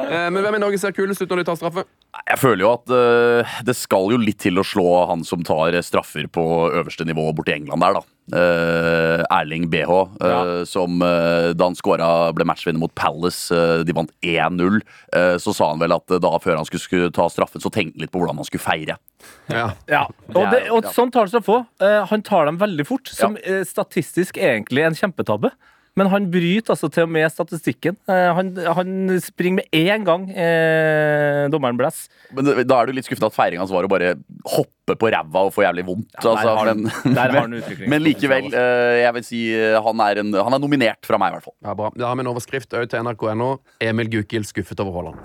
Eh, Men hvem i Norge ser kulest ut når de tar straffe? Jeg føler jo at uh, det skal jo litt til å slå han som tar straffer på øverste nivå borti England der, da. Eh, Erling BH, eh, Ja. som eh, da han skåra, ble matchvinner mot Palace, de vant 1-0, eh, så sa han vel at da før han skulle, skulle ta straffen, så tenkte han litt på hvordan han skulle feire. Ja. Ja, og, det, og ja. sånn tar han seg få. Han tar dem veldig fort, som statistisk egentlig er en kjempetabbe. Men han bryter altså til og med statistikken. Eh, han, han springer med én gang eh, dommeren blåser. Men da er du litt skuffet at feiringa hans var å bare hoppe på ræva og få jævlig vondt. der altså, har han- men, men, men likevel, eh, jeg vil si eh, han er, en, han er nominert fra meg, i hvert fall. Ja, bra. Da har vi en overskrift òg til nrk.no. Emil Gukild skuffet over Haaland.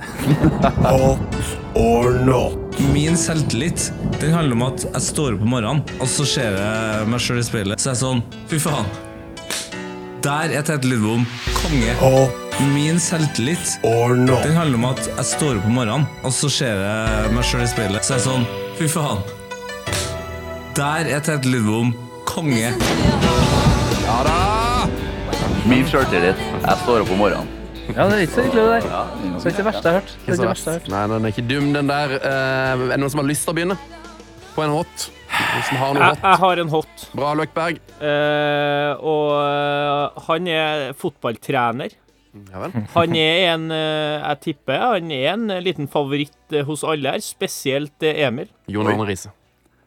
Min selvtillit den handler om at jeg står opp om morgenen, og så ser jeg meg sjøl i speilet. Så er jeg sånn Fy faen. Der er Tete Lidbom konge. Og Min selvtillit den handler om at jeg står opp om morgenen, og så ser jeg meg sjøl i speilet. Så er jeg sånn Fy faen. Der er Tete Lidbom konge. Ja da! Min sjøltillit. Jeg står opp om morgenen. Ja, det er ikke så ille, det der. Det er ikke det verste jeg har hørt. Det er ikke det verste jeg har hørt. Nei, den er ikke dum, den der. Eh, er det noen som har lyst til å begynne? På en hot? Noen som har noe Jeg, hot? jeg har en hot. Bra, Løkberg. Eh, og eh, han er fotballtrener. Ja vel. Han er en eh, Jeg tipper han er en liten favoritt eh, hos alle her, spesielt Emil. Jon Arne Riise.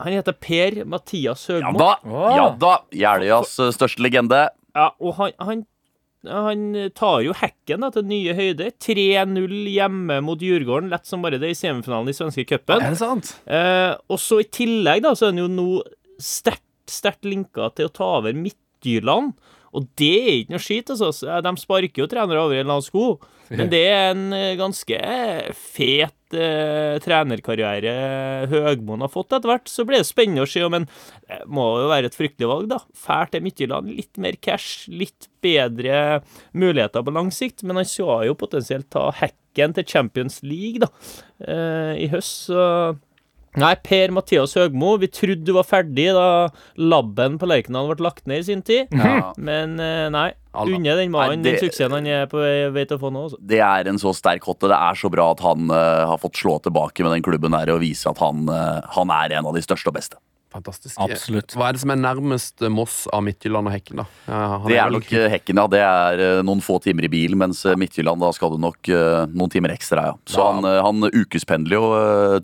Han heter Per Mathias Ja Høgmo. da! Ja da! Jeløyas største legende. Ja, og han, han, han tar jo hekken da, til nye høyder. 3-0 hjemme mot Djurgården, lett som bare det, i semifinalen i svenske cupen. Er det sant? Eh, og så i tillegg da, så er han jo nå sterkt, sterkt linka til å ta over Midtjylland. Og det er ikke noe skit, altså. De sparker jo trenere over en lav sko. Men det er en eh, ganske fet eh, trenerkarriere Høgmoen har fått etter hvert. Så blir det spennende å se men Det må jo være et fryktelig valg, da. Fælt til Midtjylland. Litt mer cash, litt bedre muligheter på lang sikt. Men han skal jo potensielt ta hekken til Champions League, da, eh, i høst. Så Nei, Per Mathias Høgmo, vi trodde du var ferdig da labben på Lerkendal ble lagt ned i sin tid. Ja. Men eh, nei. Unne den mannen den suksessen han er på vei vei til å få nå. Også. Det er en så sterk hotte. Det er så bra at han uh, har fått slå tilbake med den klubben her og vise at han, uh, han er en av de største og beste. Fantastisk. Absolutt. Hva er det som er nærmest eh, Moss av Midtjylland og Hekken, da? Ja, han Det er nok eh, Hekken, ja. Det er eh, noen få timer i bil, mens Midtjylland, da skal du nok noen timer ekstra, ja. Så Ja. han, han ukespendler jo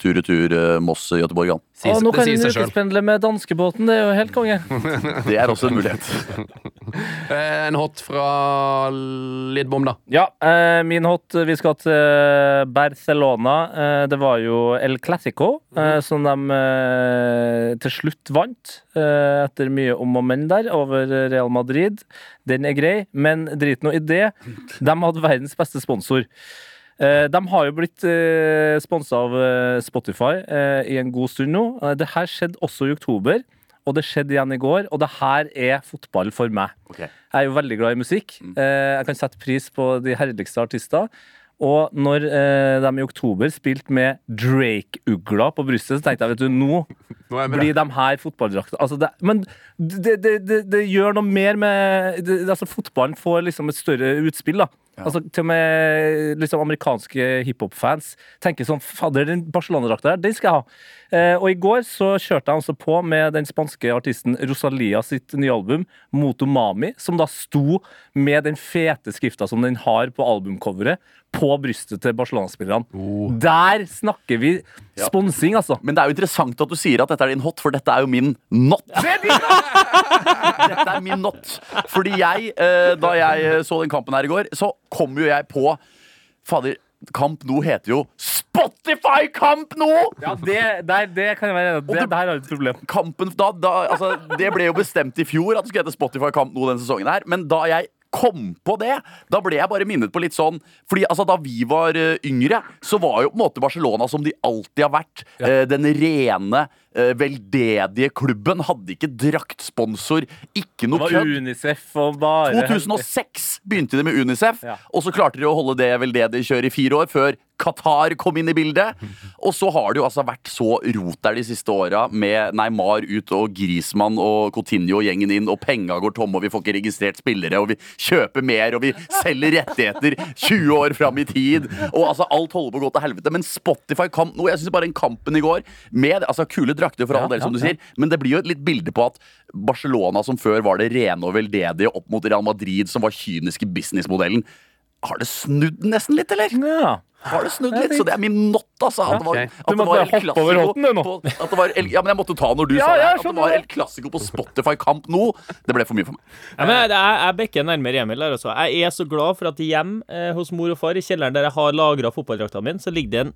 tur-retur tur Moss-Göteborg, han. Å, nå kan han ukespendle med danskebåten. Det er jo helt konge. Det er også en mulighet. En hot fra Lidbom, da. Ja, eh, min hot Vi skal til Barcelona. Det var jo El Clásico, som de til slutt vant. Eh, etter mye om og men der, over Real Madrid. Den er grei, men drit nå i det. De hadde verdens beste sponsor. Eh, de har jo blitt eh, sponsa av Spotify i en god stund nå. Det her skjedde også i oktober, og det skjedde igjen i går. Og det her er fotball for meg. Okay. Jeg er jo veldig glad i musikk. Eh, jeg kan sette pris på de herligste artister. Og når eh, de i oktober spilte med Drake-ugla på brystet, så tenkte jeg vet du, nå Nå blir de her fotballdrakter altså Men det, det, det, det gjør noe mer med det, altså Fotballen får liksom et større utspill. da Altså Til og med liksom amerikanske hiphop-fans tenker sånn Fader, den Barcelona-drakta der, den skal jeg ha. Eh, og i går så kjørte jeg altså på med den spanske artisten Rosalia sitt nye album, Motomami, som da sto med den fete skrifta som den har på albumcoveret, på brystet til Barcelona-spillerne. Der snakker vi sponsing, altså. Men det er jo interessant at du sier at dette er din hot, for dette er jo min not. dette er min not. Fordi jeg, eh, da jeg eh, så den kampen her i går, så kom jo jeg på Fader, Kamp nå heter jo Spotify Kamp nå! Ja, det, der, det kan jeg være enig i. Det, det- Der har du et problem. kampen da, da, altså, Det ble jo bestemt i fjor at det skulle hete Spotify Kamp nå denne sesongen her. Men da jeg kom på det, da ble jeg bare minnet på litt sånn Fordi altså, da vi var eh, yngre, så var jo på en måte Barcelona som de alltid har vært. eh, den rene, veldedige klubben. Hadde ikke draktsponsor, ikke Det var kødd. Unicef og bare 2006 begynte de med Unicef, Ja. og så klarte de å holde det veldedige kjøret i fire år, før Qatar kom inn i bildet. Og så har det jo altså vært så rot der de siste åra, med Neymar ut og Grismann og Coutinho og gjengen inn, og penga går tomme, og vi får ikke registrert spillere, og vi kjøper mer, og vi selger rettigheter 20 år fram i tid, og altså alt holder på å gå til helvete. Men Spotify kamp nå, jeg syns bare den kampen i går, med altså kule drakter for all Ja, del, som du sier, men det blir jo et litt bilde på at Barcelona, som før var det rene og veldedige, opp mot Real Madrid, som var kyniske businessmodellen, har det snudd nesten litt, eller? Ja. Har det snudd litt? Så det er min not, altså. At det var, at Du det måtte var bare El hoppe over Clasico du, nå. på- At det var El, ja, men jeg måtte ta når du Ja, sa det. ja, At det var. El Clasico på Spotify Kamp nå. Det ble for mye for meg. Ja, men jeg, jeg bekker nærmere Emil der, altså. Jeg er så glad for at hjemme eh, hos mor og far, i kjelleren der jeg har lagra fotballdrakta min, så ligger det en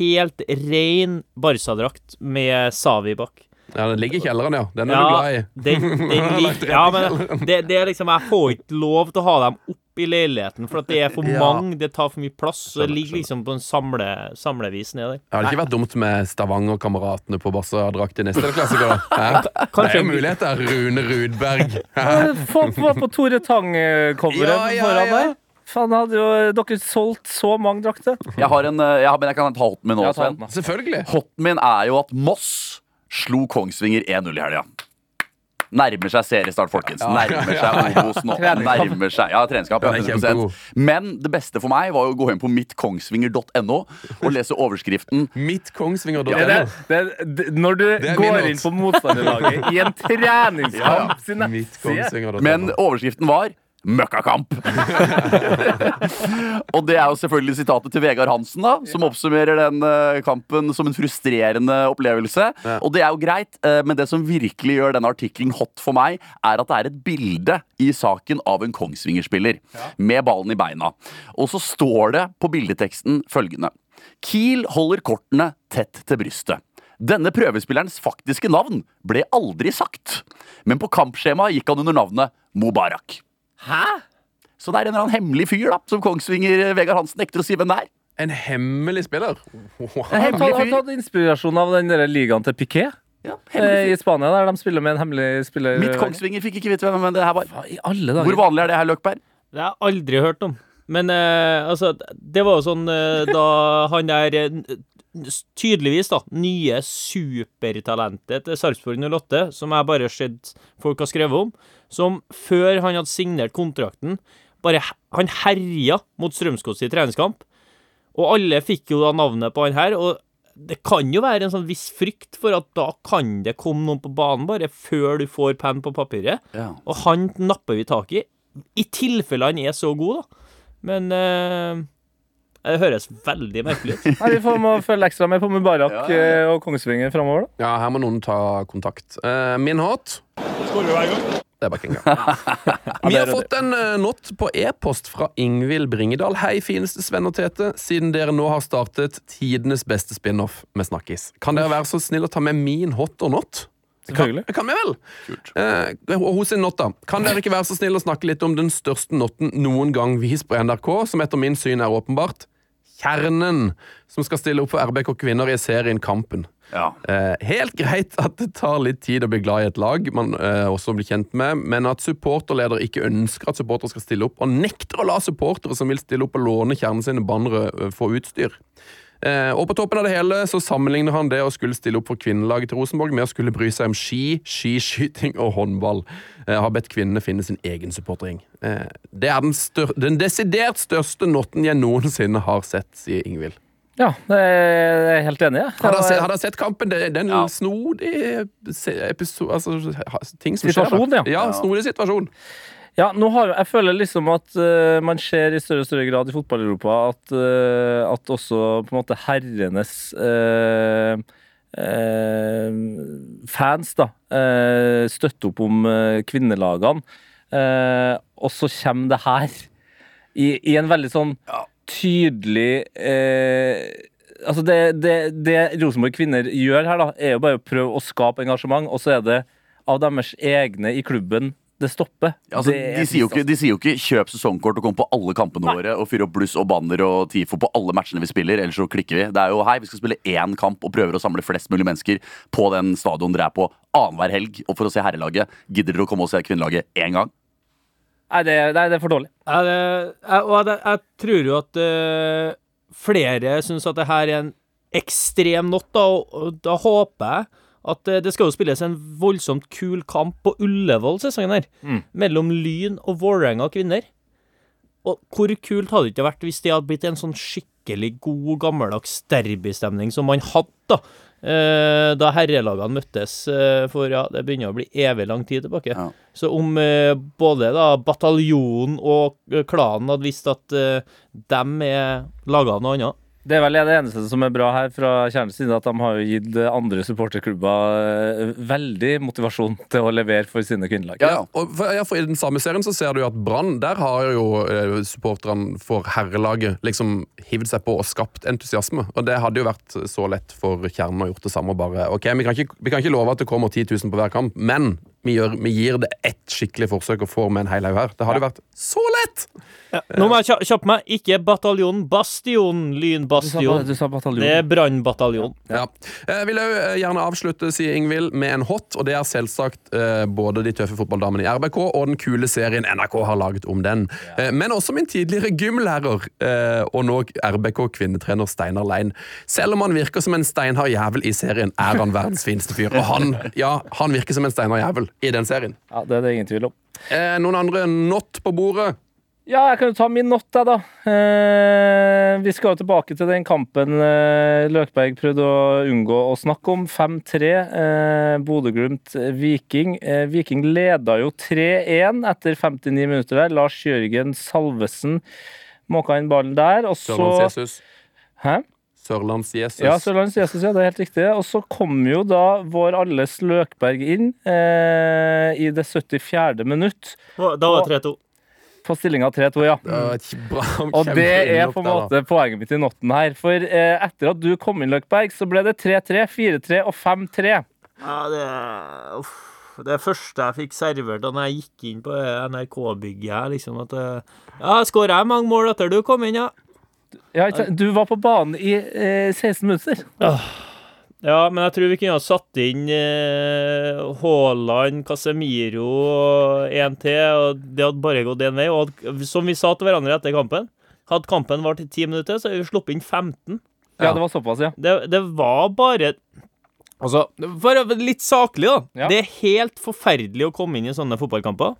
helt ren Barca-drakt med Savi bak. Ja, Den ligger i kjelleren, ja. Den er du glad i. den, den ligger Ja, men det, det er liksom Jeg får ikke lov til å ha dem opp i leiligheten, for at det er for Ja. mange, det tar for mye plass. Så det ligger liksom på en samle, samlevis nedi. der. Det ikke vært dumt med Stavanger-kameratene på Barca-drakt i neste klassiker. da. Det er jo muligheter. Rune Rudberg. Få på, på Tore Tang-coveret Ja, ja, foran deg. Faen, hadde jo dere solgt så mange drakter. Jeg har en, eh, jeg har, men jeg kan ta hoten min nå, Sven. Selvfølgelig. Hoten min er jo at Moss slo Kongsvinger 1-0 i helga. Nærmer seg seriestart, folkens. Nærmer seg Obos nå. Nærmer seg, ja, treningskamp. Ja, Den 100%. Men det beste for meg var å gå inn på mittkongsvinger.no og lese overskriften Mitt Kongsvinger. Det, det, det, det, når du går inn på motstanderlaget i en treningskamp sin nettside Men overskriften var Møkkakamp! og det er jo selvfølgelig sitatet til Vegard Hansen, da som oppsummerer den eh, kampen som en frustrerende opplevelse. Ja. Og det er jo greit, eh, men det som virkelig gjør denne artikkelen hot for meg, er at det er et bilde i saken av en Kongsvinger-spiller med ballen i beina. Og så står det på bildeteksten følgende Kiel holder kortene tett til brystet. Denne prøvespillerens faktiske navn ble aldri sagt, men på kampskjemaet gikk han under navnet Mubarak. Hæ? Så det er en eller annen hemmelig fyr da som Kongsvinger Vegard Hansen nekter å si hvem det er. En hemmelig spiller. Wow. En hemmelig tatt, har tatt inspirasjon av den der ligaen til Piquet Ja, eh, i Spania, der de spiller med en hemmelig spiller. Mitt Kongsvinger fikk ikke vite hvem det her var. I alle dager? Hvor vanlig er det her, Løkberg? Det har jeg aldri hørt om. Men eh, altså, det var jo sånn eh, da han der eh, Tydeligvis, da. Nye supertalentet til Sarpsborg 08, som jeg bare har sett folk har skrevet om, som før han hadde signert kontrakten, bare Han herja mot Strømsgodset i treningskamp, og alle fikk jo da navnet på han her. og det kan jo være en sånn viss frykt for at da kan det komme noen på banen bare før du får penn på papiret. Ja. Og han napper vi tak i. I tilfelle han er så god, da. Men eh, det høres veldig merkelig ut. Nei, vi får må følge ekstra med på Mubarak Ja, ja, eh, og Kongsvinger framover. da. Ja, her må noen ta kontakt. Eh, min hot Det er engang. Vi har fått en uh, not på e-post fra Ingvild Bringedal. Hei, fineste Sven og Tete. Siden dere nå har startet tidenes beste spin-off med Snakkis, kan dere være så snill å ta med min hot or not? Selvfølgelig. Det kan vi vel? Eh, og hos en not, da. Kan dere ikke være så snill å snakke litt om den største notten noen gang vist på NRK, som etter min syn er åpenbart Kjernen, som skal stille opp for RBK Kvinner i serien Kampen. Ja. Eh, helt greit at det tar litt tid å bli glad i et lag man eh, også blir kjent med, men at supporterleder ikke ønsker at supportere skal stille opp, og nekter å la supportere som vil stille opp og låne kjernen sine bannere, eh, få utstyr. Eh, og på toppen av det hele så sammenligner han det å skulle stille opp for kvinnelaget til Rosenborg med å skulle bry seg om ski, skiskyting og håndball. Eh, har bedt kvinnene finne sin egen supporterring. Eh, det er den, stør den desidert største notten jeg noensinne har sett, sier Ingvild. Ja, det er jeg helt enig i. Se, har dere sett kampen? Det, det er en Ja. snodige episode altså, ting som Situasjon, skjer. ja. ja. Snodig situasjon. Ja, har, jeg føler liksom at uh, man ser i større og større grad i fotball-Europa at, uh, at også på en måte herrenes uh, fans da, støtter opp om kvinnelagene. Og så kommer det her i, i en veldig sånn tydelig Altså det, det, det Rosenborg kvinner gjør her, da, er jo bare å prøve å skape engasjement, og så er det av deres egne i klubben det stopper. Altså, Det er de, sier jo ikke, de sier jo ikke 'kjøp sesongkort og kom på alle kampene våre' og fyr opp bluss og banner og TIFO på alle matchene vi spiller, ellers så klikker vi. Det er jo hei, vi skal spille én kamp og prøver å samle flest mulig mennesker på den stadion dere er på annenhver helg. Og for å se herrelaget, gidder dere å komme og se kvinnelaget én gang? Nei, det, det, det er for dårlig. Jeg, jeg, og jeg, jeg tror jo at eh, flere syns at det her er en ekstrem natt, da, og, og da håper jeg at eh, det skal jo spilles en voldsomt kul kamp på Ullevål sesongen her, Mm. mellom Lyn og Vålerenga kvinner. Og hvor kult hadde det ikke vært hvis det hadde blitt en sånn skikkelig god, gammeldags derbystemning som man hadde da, eh, da herrelagene møttes eh, for ja, det begynner å bli evig lang tid tilbake. Ja. Så om eh, både da bataljonen og klanen hadde visst at eh, dem er laga av noe annet Det er vel det eneste som er bra her fra Kjernes side, at de har jo gitt andre supporterklubber eh, veldig motivasjon til å levere for sine kvinnelag. Ja, ja, for I den samme serien så ser du jo at Brann Der har jo eh, supporterne for herrelaget liksom hivd seg på og skapt entusiasme. Og det hadde jo vært så lett for Kjernen å gjort det samme. bare, ok, Vi kan ikke, vi kan ikke love at det kommer 10 000 på hver kamp, men vi, gjør, vi gir det ett skikkelig forsøk og får med en hel haug her. Det hadde jo vært så lett! Nå må jeg kjappe meg. Ikke bataljon, bastion, Du sa, lynbastion. du sa bataljon. Det er brannbataljon. Ja. Jeg vil òg gjerne avslutte, sier Ingvild, med en hot, og det er selvsagt eh, både de tøffe fotballdamene i RBK og den kule serien NRK har laget om den. Eh, men også min tidligere gymlærer eh, og nå RBK-kvinnetrener Steinar Lein. Selv om han virker som en steinhard jævel i serien, er han verdens fineste fyr. Og han, ja, han virker som en steinhard jævel i den serien. Ja, det er det ingen tvil om. Eh, noen andre not på bordet? Ja, jeg kan jo ta min not, jeg, da. Eh, vi skal jo tilbake til den kampen eh, Løkberg prøvde å unngå å snakke om. 5-3. Eh, Bodø-Glimt-Viking. Eh, Viking leda jo 3-1 etter 59 minutter der. Lars Jørgen Salvesen måka inn ballen der, og så Hæ? Sørlands-Jesus. Ja, Sørlands Jesus, ja, det er helt riktig. Og så kom jo da vår alles Løkberg inn eh, i det 74. minutt Da var det 3-2. på stillinga 3-2, ja. Og det er på en måte poenget mitt i notten her. For eh, etter at du kom inn, Løkberg, så ble det 3-3, 4-3 og 5-3. Ja, det uff. Det første jeg fikk servert da jeg gikk inn på NRK-bygget her, liksom at eh, Ja, skåra jeg mange mål etter du kom inn, ja? Ja, du var på banen i eh, 16 minutter. Ja, men jeg tror vi kunne ha satt inn eh, Haaland, Casemiro og en til, og det hadde bare gått én vei. Og hadde- som vi sa til hverandre etter kampen, hadde kampen vart i 10 minutter, så hadde vi sluppet inn 15. Ja, det var såpass, ja. Det, det var bare Altså, for å være litt saklig, da. Ja. Det er helt forferdelig å komme inn i sånne fotballkamper.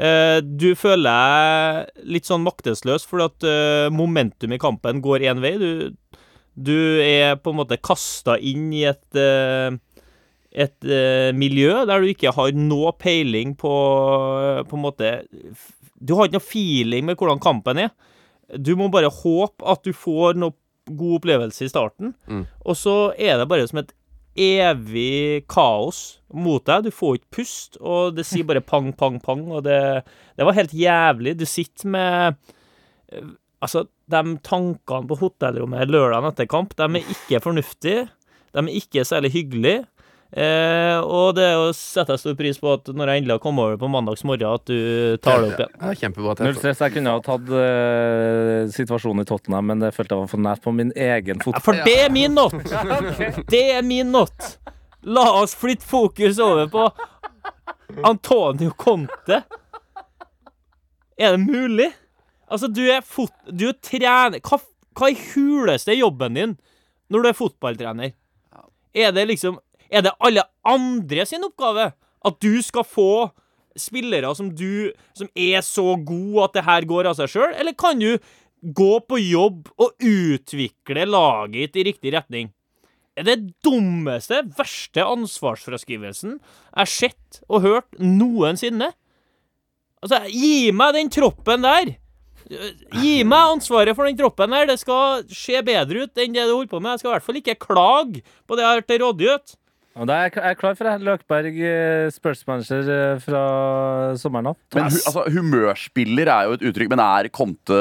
Eh, du føler deg litt sånn maktesløs fordi at eh, momentum i kampen går én vei. Du, du er på en måte kasta inn i et eh, et miljø der du ikke har noe peiling på På en måte Du har ikke noe feeling med hvordan kampen er. Du må bare håpe at du får noe god opplevelse i starten, Mm. og så er det bare som et evig kaos mot deg. Du får ikke pust, og det sier bare pang, pang, pang, og det, det var helt jævlig. Du sitter med Altså, de tankene på hotellrommet lørdagen etter kamp, de er ikke fornuftige. De er ikke særlig hyggelige. Eh, og det er å sette stor pris på at når jeg endelig har kommet over på mandags morgen, at du tar det opp igjen. Ja, kjempebra. Null stress. Jeg kunne ha tatt eh, situasjonen i Tottenham, men det følte jeg var for nært på min egen Ja, fot. For det er min not! Det er min not! La oss flytte fokus over på Antonio Conte. Er det mulig? Altså, du er fot... Du er trener... Hva, hva er huleste jobben din når du er fotballtrener? Er det liksom Er det alle andre sin oppgave at du skal få spillere som du Som er så gode at det her går av seg sjøl, eller kan du gå på jobb og utvikle laget ditt i riktig retning? Er det dummeste, verste ansvarsfraskrivelsen jeg har sett og hørt noensinne? Altså, gi meg den troppen der! Gi meg ansvaret for den troppen der. Det skal se bedre ut enn det du holder på med. Jeg skal i hvert fall ikke klage på det jeg har hørt til rådighet. Ja, Da er jeg, jeg er klar for det. Løkberg, eh, Spurs-manager eh, fra sommeren av. Men hu, altså, humørspiller er jo et uttrykk, men er Conte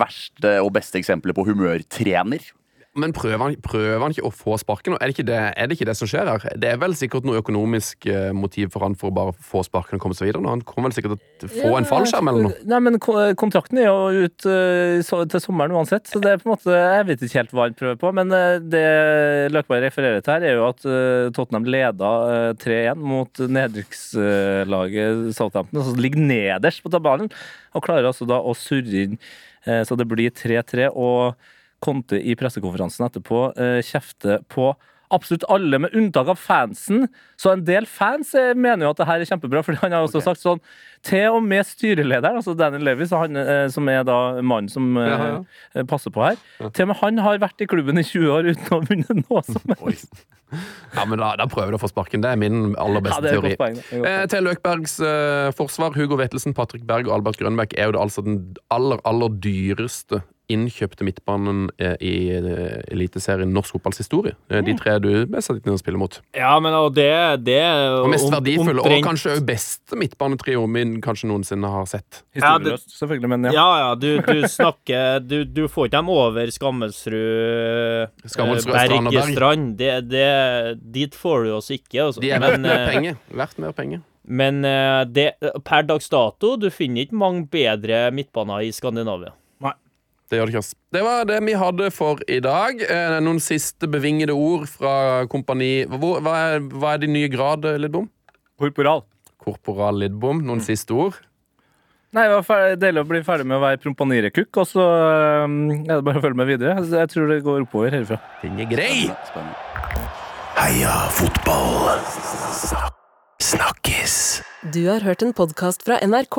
verste og beste eksempelet på humørtrener? Men prøver han, prøver han ikke å få sparken? Er det, ikke det, er det ikke det som skjer her? Det er vel sikkert noe økonomisk eh, motiv for han for å bare få sparken og komme seg videre? nå. Han kommer vel sikkert til å få en fallskjerm eller noe? Nei, men Kontrakten er jo ut eh, så, til sommeren uansett, så det er på en måte Jeg vet ikke helt hva han prøver på, men eh, det Løkberg refererer til her, er jo at Tottenham leda eh, 3-1 mot nedrykkslaget Southampton, som ligger nederst på tabellen, og klarer altså da å surre inn så det blir 3-3. og Conte i pressekonferansen etterpå eh, kjefter på absolutt alle, med unntak av fansen. Så en del fans eh, mener jo at det her er kjempebra, for han har også sagt sånn Til og med styrelederen, altså Daniel Levis, han, eh, som er da mannen som Ja, ja. eh, passer på her, til og med han har vært i klubben i 20 år uten å ha vunnet noe som helst. Ja, men da, da prøver du å få sparken. Det er min aller beste teori. poeng. Eh, til Løkbergs eh, forsvar, Hugo Vettelsen, Patrick Berg og Albert Grønbæk er jo det altså den aller, aller dyreste innkjøpte midtbanen eh, i eh, Eliteserien norsk fotballs historie. Eh, de tre du satt inn og spiller mot. Ja, men og det, det Og mest verdifulle, verdifulle, og kanskje òg beste midtbanetrio min kanskje noensinne har sett. Ja, selvfølgelig, men ja. Ja, ja, du, du snakker du, du får ikke dem over Skammelsrud, Skammelsrud, eh, Berg. Strand. Det, det, dit får du oss ikke. Altså. De er verdt men mer penger. Verdt mer penger. men det, per dags dato, du finner ikke mange bedre midtbaner i Skandinavia. Det gjør det ikke. ass. Det var det vi hadde for i dag. Eh, noen siste bevingede ord fra kompani Hvor, hva, er, hva er din nye grad, eh, Lidbom? Korporal. Korporal Lidbom. Noen siste ord? Nei, det var fer- deilig å bli ferdig med å være prompanirekukk, og så um, er det bare å følge med videre. Jeg tror det går oppover herfra. Ting er grei! Heia fotball. Snakkes. Du har hørt en podkast fra NRK.